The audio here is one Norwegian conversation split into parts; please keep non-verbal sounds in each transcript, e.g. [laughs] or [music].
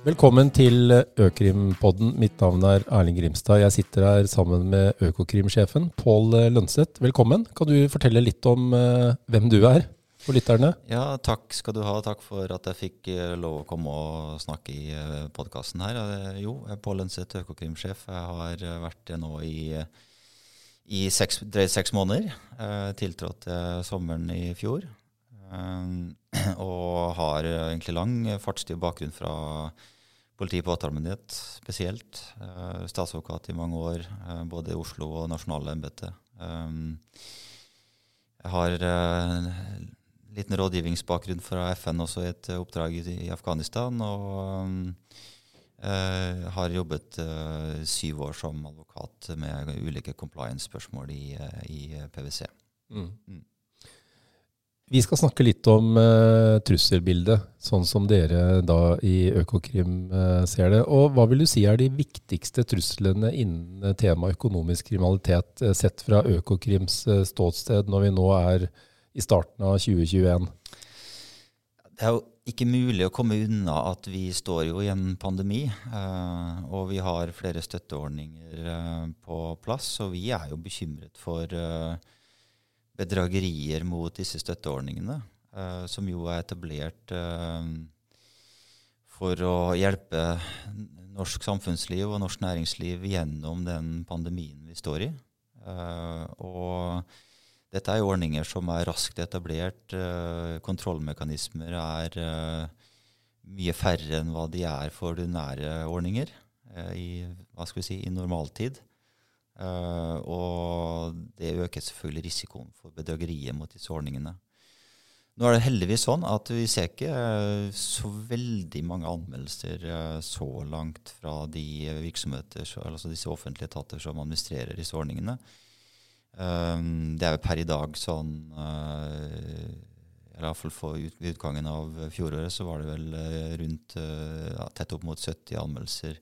Velkommen til Økrimpodden. Mitt navn er Erling Grimstad. Jeg sitter her sammen med Økokrim-sjefen Pål Lønseth. Velkommen. Kan du fortelle litt om uh, hvem du er for lytterne? Ja, takk skal du ha. Takk for at jeg fikk uh, lov å komme og snakke i podkasten her. Jo, jeg er Pål Lønseth, Økokrim-sjef. Jeg har vært det nå i, i seks, seks måneder. Tiltrådte sommeren i fjor. [clears throat] og har egentlig lang fartstid bakgrunn fra politi- og påtalemyndighet spesielt. Uh, statsadvokat i mange år, uh, både i Oslo og nasjonale embete. Um, jeg har uh, liten rådgivningsbakgrunn fra FN også i et oppdrag i, Afghanistan. Og um, har jobbet syv år som advokat med ulike compliance-spørsmål i, i PwC. Mm. Mm. Vi skal snakke litt om uh, trusselbildet, sånn som dere da i Økokrim uh, ser det. Og hva vil du si er de viktigste truslene innen temaet økonomisk kriminalitet, uh, sett fra Økokrims ståsted når vi nå er i starten av 2021? Det er jo ikke mulig å komme unna at vi står jo i en pandemi. og vi har flere støtteordninger på plass, og vi er jo bekymret for bedragerier mot disse støtteordningene, uh, som jo er etablert uh, for å hjelpe norsk samfunnsliv og norsk næringsliv gjennom den pandemien vi står i. Uh, og dette er ordninger som er raskt etablert. kontrollmekanismer er mye færre enn hva de er for ordinære ordninger i, si, i normaltid. Uh, og det øker selvfølgelig risikoen for bedrageriet mot disse ordningene. Nå er det heldigvis sånn at vi ser ikke uh, så veldig mange anmeldelser uh, så langt fra de virksomheter, altså disse offentlige etater som administrerer disse ordningene. det er jo per i dag sånn i hvert fall for ut, utgangen av fjoråret så var det vel rundt ja, tett opp mot 70 anmeldelser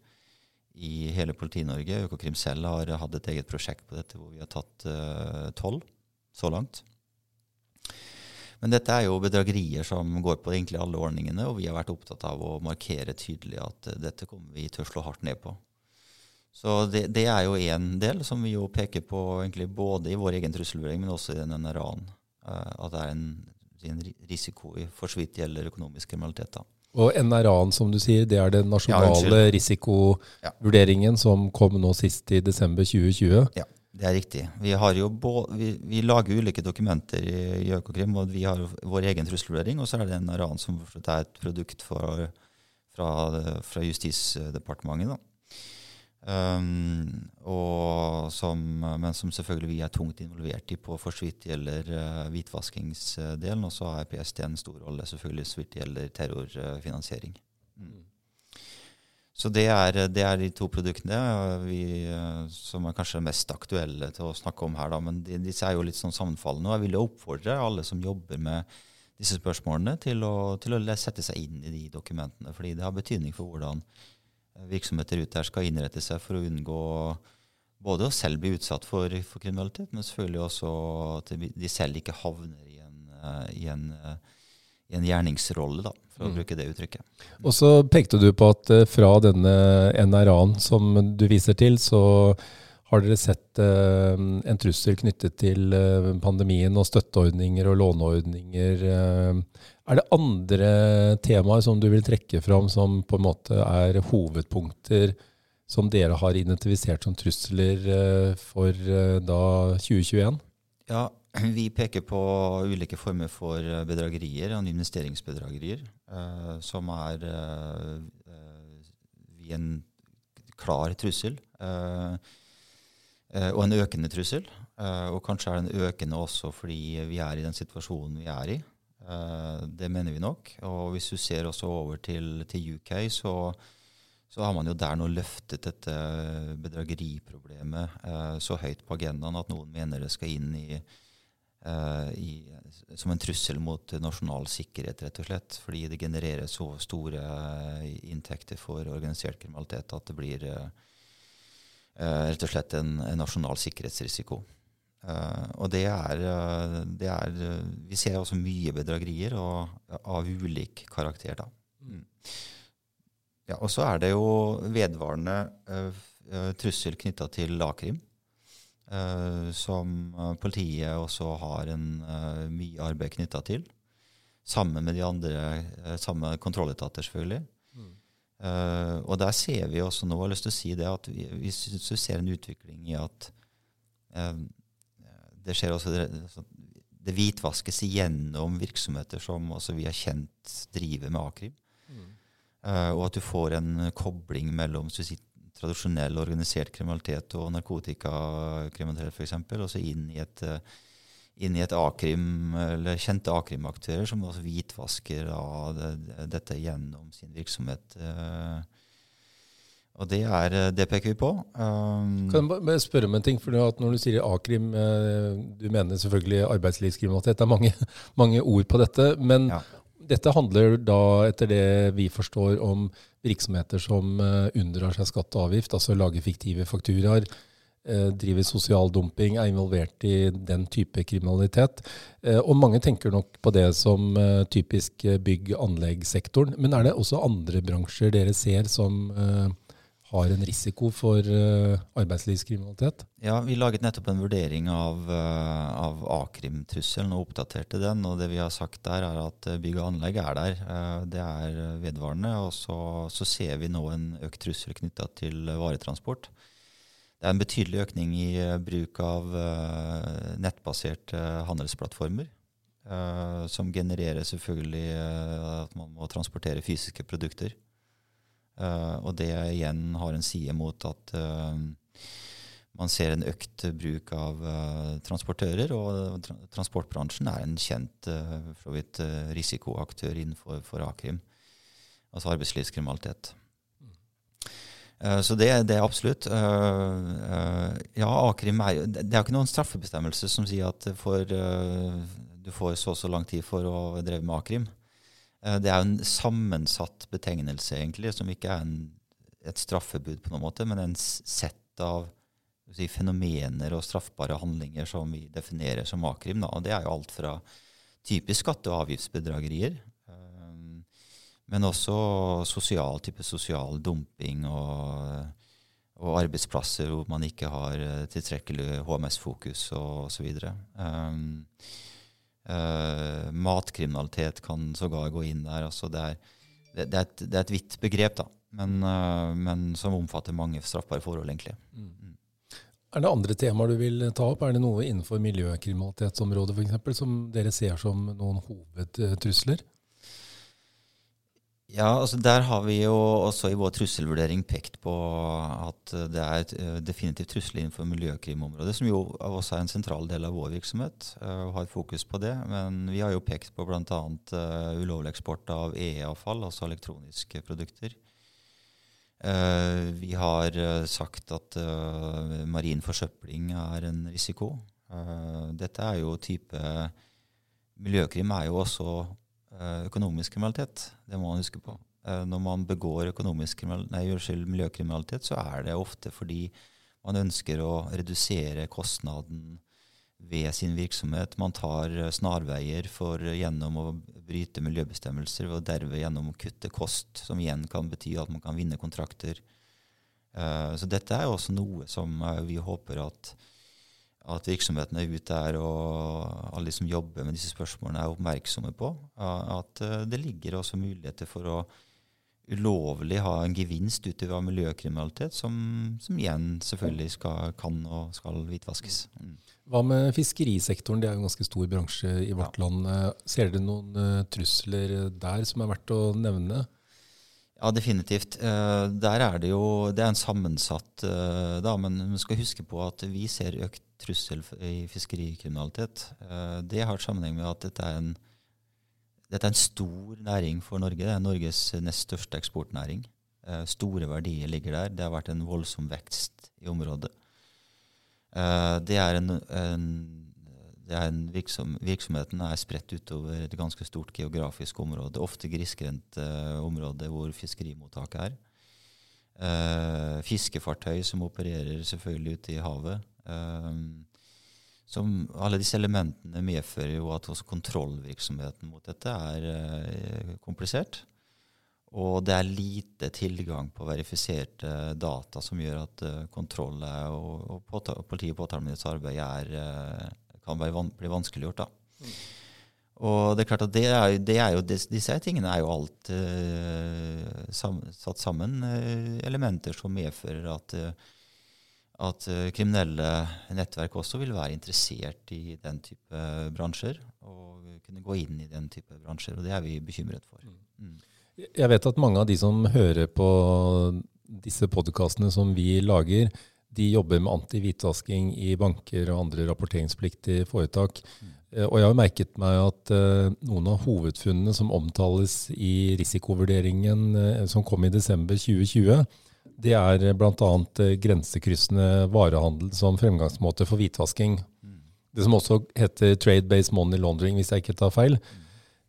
i hele Politi-Norge. Økokrim selv har hatt et eget prosjekt på dette hvor vi har tatt eh, tolv uh, så langt. Men dette er jo bedragerier som går på egentlig alle ordningene, og vi har vært opptatt av å markere tydelig at uh, dette kommer vi til å slå hardt ned på. Så det, det er jo én del som vi jo peker på egentlig både i vår egen trusselvurdering, men også i den NRA-en. Uh, at det er en, en risiko for så vidt gjelder økonomisk kriminalitet. da. Og NRA-en, som du sier, det er den nasjonale ja, risikovurderingen som kom nå sist i desember 2020? Ja, det er riktig. Vi, vi, vi lager ulike dokumenter i, i Økokrim. og Vi har vår egen trusselvurdering, og så er det NRA-en som er et produkt for, fra, fra Justisdepartementet. da. Um, som, men som selvfølgelig vi er tungt involvert i på for så vidt gjelder uh, hvitvaskingsdelen. Og så har PST en stor rolle selvfølgelig så vidt gjelder terrorfinansiering. Mm. Så det er, det er, de to produktene vi, uh, som er kanskje mest aktuelle til å snakke om her. Da. Men de, disse er jo litt sånn sammenfallende. Og jeg vil oppfordre alle som jobber med disse spørsmålene, til å, til å sette seg inn i de dokumentene. Fordi det har betydning for hvordan virksomheter ute her skal innrette seg for å unngå både å selv bli utsatt for, for kriminalitet, men selvfølgelig også at de selv ikke havner i en, eh, i en, eh, i en gjerningsrolle, da, for å mm. bruke det uttrykket. Og så pekte du på at eh, fra denne NRA-en som du viser til, så har dere sett uh, en trussel knyttet til uh, pandemien og støtteordninger og låneordninger? Uh, er det andre temaer som du vil trekke fram som på en måte er hovedpunkter som dere har identifisert som trusler eh, for eh, da 2021? Ja, [clears throat] vi peker på ulike former for bedragerier, og investeringsbedragerier, eh, som er en klar trussel. Og en økende trussel. og kanskje er den økende også fordi vi er i den situasjonen vi er i. Eh, det mener vi nok. Og hvis du ser også over til, til UK, så, så, har man jo der nå løftet dette bedrageriproblemet uh, så høyt på agendaen at noen mener det skal inn i, uh, i, som en trussel mot nasjonal sikkerhet, rett og slett. Fordi det genererer så store inntekter for organisert kriminalitet at det blir rett og slett en, en nasjonal sikkerhetsrisiko. Uh, og det er, uh, det er uh, Vi ser også mye bedragerier og, av ulik karakter, da. Mm. Ja, Og så er det jo vedvarende uh, trussel knytta til a-krim. Uh, som politiet også har en, uh, mye arbeid knytta til. Sammen med de andre, samme kontrolletater, selvfølgelig. Mm. og der ser vi også nå, jeg har lyst til å si det, at vi, vi, vi ser en utvikling i at det skjer også det, det hvitvaskes igjennom virksomheter som vi har kjent driver med a-krim. Mm. Uh, og at du får en kobling mellom si, tradisjonell organisert kriminalitet og narkotikakriminalitet f.eks. Og så inn i et, uh, inn i et A-krim, eller kjente A-krimaktører som også hvitvasker det, dette gjennom sin virksomhet. Uh, og det, er, det peker vi på. Um, kan jeg bare spørre om en ting? for Når du sier A-krim, du mener selvfølgelig arbeidslivskriminalitet. Det er mange, [laughs] mange ord på dette. Men ja. Dette handler da, etter det vi forstår, om virksomheter som eh, unndrar seg skatt og avgift, altså lager fiktive fakturaer, eh, driver sosial dumping, er involvert i den type kriminalitet. Eh, og mange tenker nok på det som typisk bygg- og anleggssektoren. Men er det også andre bransjer dere ser som har en risiko for arbeidslivskriminalitet? Ja, Vi laget nettopp en vurdering av, av a-krimtrusselen og oppdaterte den. og Det vi har sagt der, er at bygg og anlegg er der. Det er vedvarende. Og så, så, ser vi nå en økt trussel knytta til varetransport. Det er en betydelig økning i bruk av nettbaserte handelsplattformer. som genererer selvfølgelig at man må transportere fysiske produkter. Og det igjen har en side mot at man ser en økt bruk av transportører, og tra transportbransjen er en kjent vidt, risikoaktør innenfor for a-krim, altså arbeidslivskriminalitet. Så det, det, er absolutt. Ja, a-krim er jo Det er jo ikke noen straffebestemmelse som sier at for, du får så og så lang tid for å dreve med a-krim. Eh, det er jo en sammensatt betegnelse, egentlig, som ikke er en, et straffebud, på noen måte, men en sett av si, fenomener og straffbare handlinger som vi definerer som a-krim. Og det er jo alt fra typisk skatte- og avgiftsbedragerier, men også sosial type sosial dumping og, og, arbeidsplasser hvor man ikke har tilstrekkelig HMS-fokus og osv. Um, Uh, matkriminalitet kan sågar gå inn der. Altså det, er, det, det, er et, det, er, et, vidt begrep, da, men, uh, men, som omfatter mange straffbare forhold, egentlig. Mm. mm. Er det andre temaer du vil ta opp? Er det noe innenfor miljøkriminalitetsområdet for eksempel, som dere ser som noen hovedtrusler? Ja, altså Der har vi jo også i vår trusselvurdering pekt på at det er eh, definitivt trussel innenfor miljøkrimområdet, som jo også er en sentral del av vår virksomhet, eh, og har fokus på det. Men vi har jo pekt på bl.a. Uh, eh, ulovlig eksport av EE-avfall, altså elektroniske produkter. Vi har sagt at marin forsøpling er en risiko. dette er jo type Miljøkrim er jo også Eh, økonomisk kriminalitet. Det må man huske på. Eh, når man begår nei, miljøkriminalitet, så er det ofte fordi man ønsker å redusere kostnaden ved sin virksomhet. Man tar eh, snarveier for gjennom å bryte miljøbestemmelser og derved gjennom å kutte kost, som igjen kan bety at man kan vinne kontrakter. Så dette er også noe som vi håper at at virksomhetene ute der og alle de som jobber med disse spørsmålene, er oppmerksomme på. At eh, det ligger også muligheter for å ulovlig ha en gevinst utover miljøkriminalitet, som, som, igjen selvfølgelig skal, kan og skal hvitvaskes. Mm. Hva med fiskerisektoren? Det er jo en ganske stor bransje i vårt ja. land. Ser dere noen uh, trusler der som er verdt å nevne? Ja, definitivt. Der er det jo Det er en sammensatt da, men vi skal huske på at vi ser økt trussel i fiskerikriminalitet. Uh, det har sammenheng med at dette er, en, dette er en stor næring for Norge. Det er Norges nest største eksportnæring. store verdier ligger der. Det har vært en voldsom vekst i området. det er en, en er en virksom, virksomheten er spredt utover et ganske stort geografisk område. Ofte grisgrendt område hvor fiskerimottaket er. Uh, fiskefartøy som opererer selvfølgelig ute i havet. Uh, som, alle disse elementene medfører jo at også kontrollvirksomheten mot dette er komplisert. Og det er lite tilgang på verifiserte data som gjør at uh, kontroll og, og politi- og påtalemyndighetens arbeid er, uh, kan van bli vanskeliggjort. Mm. Og det er klart at det er, det er jo, disse tingene er jo alt uh, sam, satt sammen elementer som medfører at, at kriminelle nettverk også vil være interessert i den type bransjer. Og kunne gå inn i den type bransjer. Og det er vi bekymret for. Mm. mm. Jeg vet at mange av de som hører på disse podkastene som vi lager, de jobber med antihvitvasking i banker og andre rapporteringspliktige foretak. Mm. Og jeg har merket meg at uh, noen av hovedfunnene som omtales i risikovurderingen uh, som kom i desember 2020, det er bl.a. Grensekryssende varehandel som fremgangsmåte for hvitvasking. Det som også heter trade-based money laundering, hvis jeg ikke tar feil.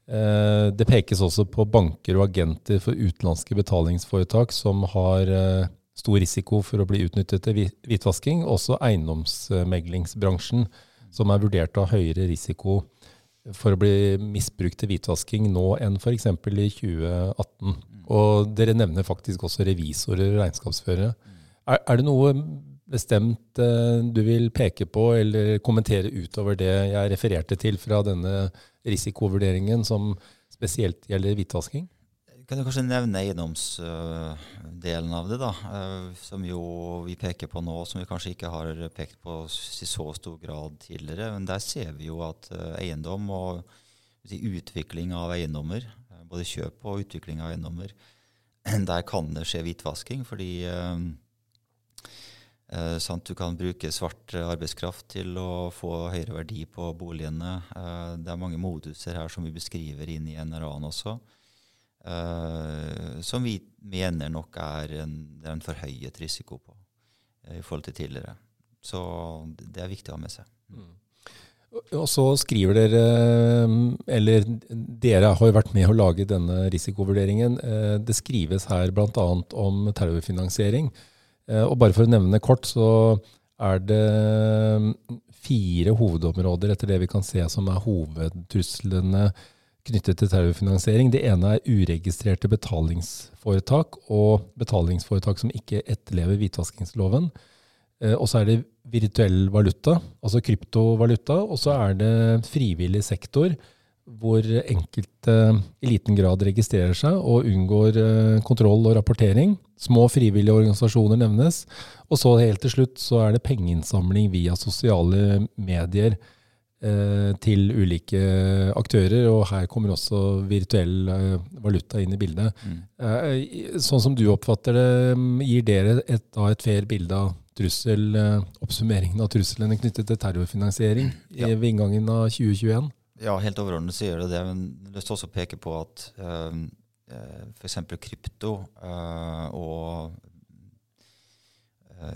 Eh, det pekes også på banker og agenter for utenlandske betalingsforetak som har eh, stor risiko for å bli utnyttet til hvitvasking. Også eiendomsmeglingsbransjen, som er vurdert ha høyere risiko for å bli misbrukt til hvitvasking nå enn f.eks. i 2018. Og dere nevner faktisk også revisorer og regnskapsførere. Er, er det noe bestemt eh, du vil peke på eller kommentere utover det jeg refererte til fra denne risikovurderingen som spesielt gjelder hvitvasking? Kan du kanskje nevne eiendomsdelen av det, da, eh, som jo vi peker på nå, som vi kanskje ikke har pekt på i så stor grad tidligere. Men der ser vi jo at eh, eiendom og utvikling av eiendommer, eh, både kjøp og utvikling av eiendommer, [clears throat] der kan det skje hvitvasking. fordi sant? Du kan bruke svart arbeidskraft til å få høyere verdi på boligene. Det er mange moduser her som vi beskriver inn i NRA-en også, eh, som vi mener nok er en, det er en forhøyet risiko på uh, i forhold til tidligere. Så det er viktig å ha med seg. Mm. Og så skriver dere, eller dere har jo vært med å lage denne risikovurderingen. Eh, det skrives her bl.a. om terrorfinansiering. Eh, og bare for å nevne kort, så er det mm, fire hovedområder etter det vi kan se som er hovedtruslene knyttet til terrorfinansiering. Det ene er uregistrerte betalingsforetak og betalingsforetak som ikke etterlever hvitvaskingsloven. Eh, og så er det virtuell valuta, altså kryptovaluta. Og så er det frivillig sektor, hvor enkelte i liten grad registrerer seg og unngår eh, kontroll og rapportering. Små frivillige organisasjoner nevnes. Og så helt til slutt så er det pengeinnsamling via sosiale medier til ulike aktører. Og her kommer også virtuell eh, valuta inn i bildet. Mm. Eh, sånn som du oppfatter det, gir dere et, da et fair bilde av trussel, eh, oppsummeringen av truslene knyttet til terrorfinansiering ja. ved inngangen av 2021? Ja, helt overordnet så gjør det det. Men jeg har lyst til også å peke på at uh, f.eks. krypto og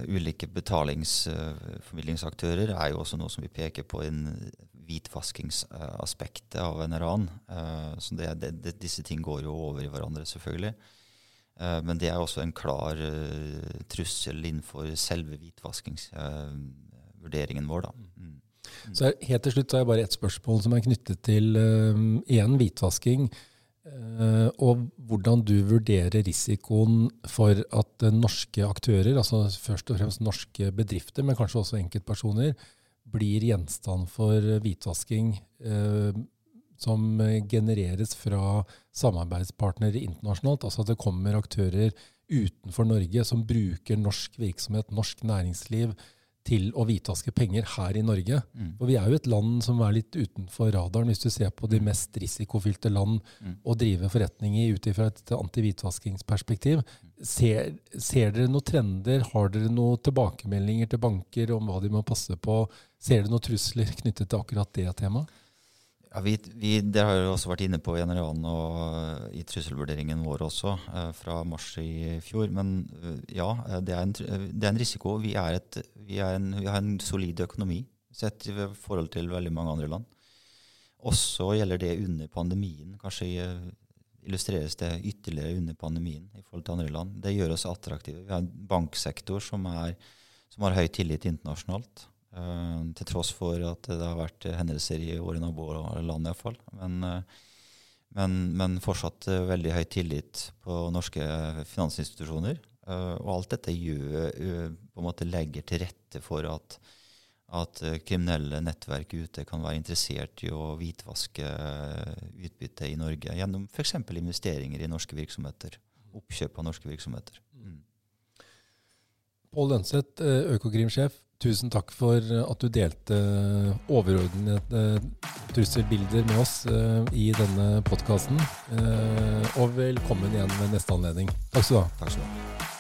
ulike betalingsformidlingsaktører er jo også noe som vi peker på en hvitvaskingsaspektet av NRA-en. Uh, så det, det, disse ting går jo over i hverandre, selvfølgelig. men det er også en klar trussel innenfor selve hvitvaskingsvurderingen vår. da. Mm. Så Helt til slutt så har jeg bare ett spørsmål som er knyttet til uh, igjen hvitvasking. Uh, og hvordan du vurderer risikoen for at norske aktører, altså først og fremst norske bedrifter, men kanskje også enkeltpersoner, blir gjenstand for hvitvasking som genereres fra samarbeidspartnere internasjonalt. Altså at det kommer aktører utenfor Norge som bruker norsk virksomhet, norsk næringsliv, til å hvitvaske penger her i Norge. Mm. For vi er jo et land som er litt utenfor radaren, hvis du ser på de mm. mest risikofylte land mm. å drive forretning i ut ifra et antihvitvaskingsperspektiv. Ser, ser, dere noen trender? Har dere noen tilbakemeldinger til banker om hva de må passe på? Ser dere noen trusler knyttet til akkurat det temaet? Ja, vi, vi, det har vi også vært inne på i NRA-en og eh, i trusselvurderingen vår også, eh, fra mars i fjor. Men eh, ja, det er en, det er en risiko. Vi, er et, vi, er en, vi, har en solid økonomi sett i forhold til veldig mange andre land. Også gjelder det under pandemien. Kanskje illustreres det ytterligere under pandemien i forhold til andre land. Det gjør oss attraktive. Vi har en banksektor som, er, som har høy tillit internasjonalt. Uh, til tross for at det har vært hendelser i våre naboland iallfall. Men, uh, men, men fortsatt uh, veldig høy tillit på norske finansinstitusjoner. Og alt dette gjør, på en måte legger til rette for at, at kriminelle nettverk ute kan være interessert i å hvitvaske utbytte i Norge gjennom f.eks. investeringer i norske virksomheter. Oppkjøp av norske virksomheter. Mm. Pål Lønseth, Økokrim-sjef. Tusen takk for at du delte overordnede trusselbilder med oss eh, i denne podkasten. Eh, og velkommen igjen ved neste anledning. Takk skal du ha. Takk skal du ha.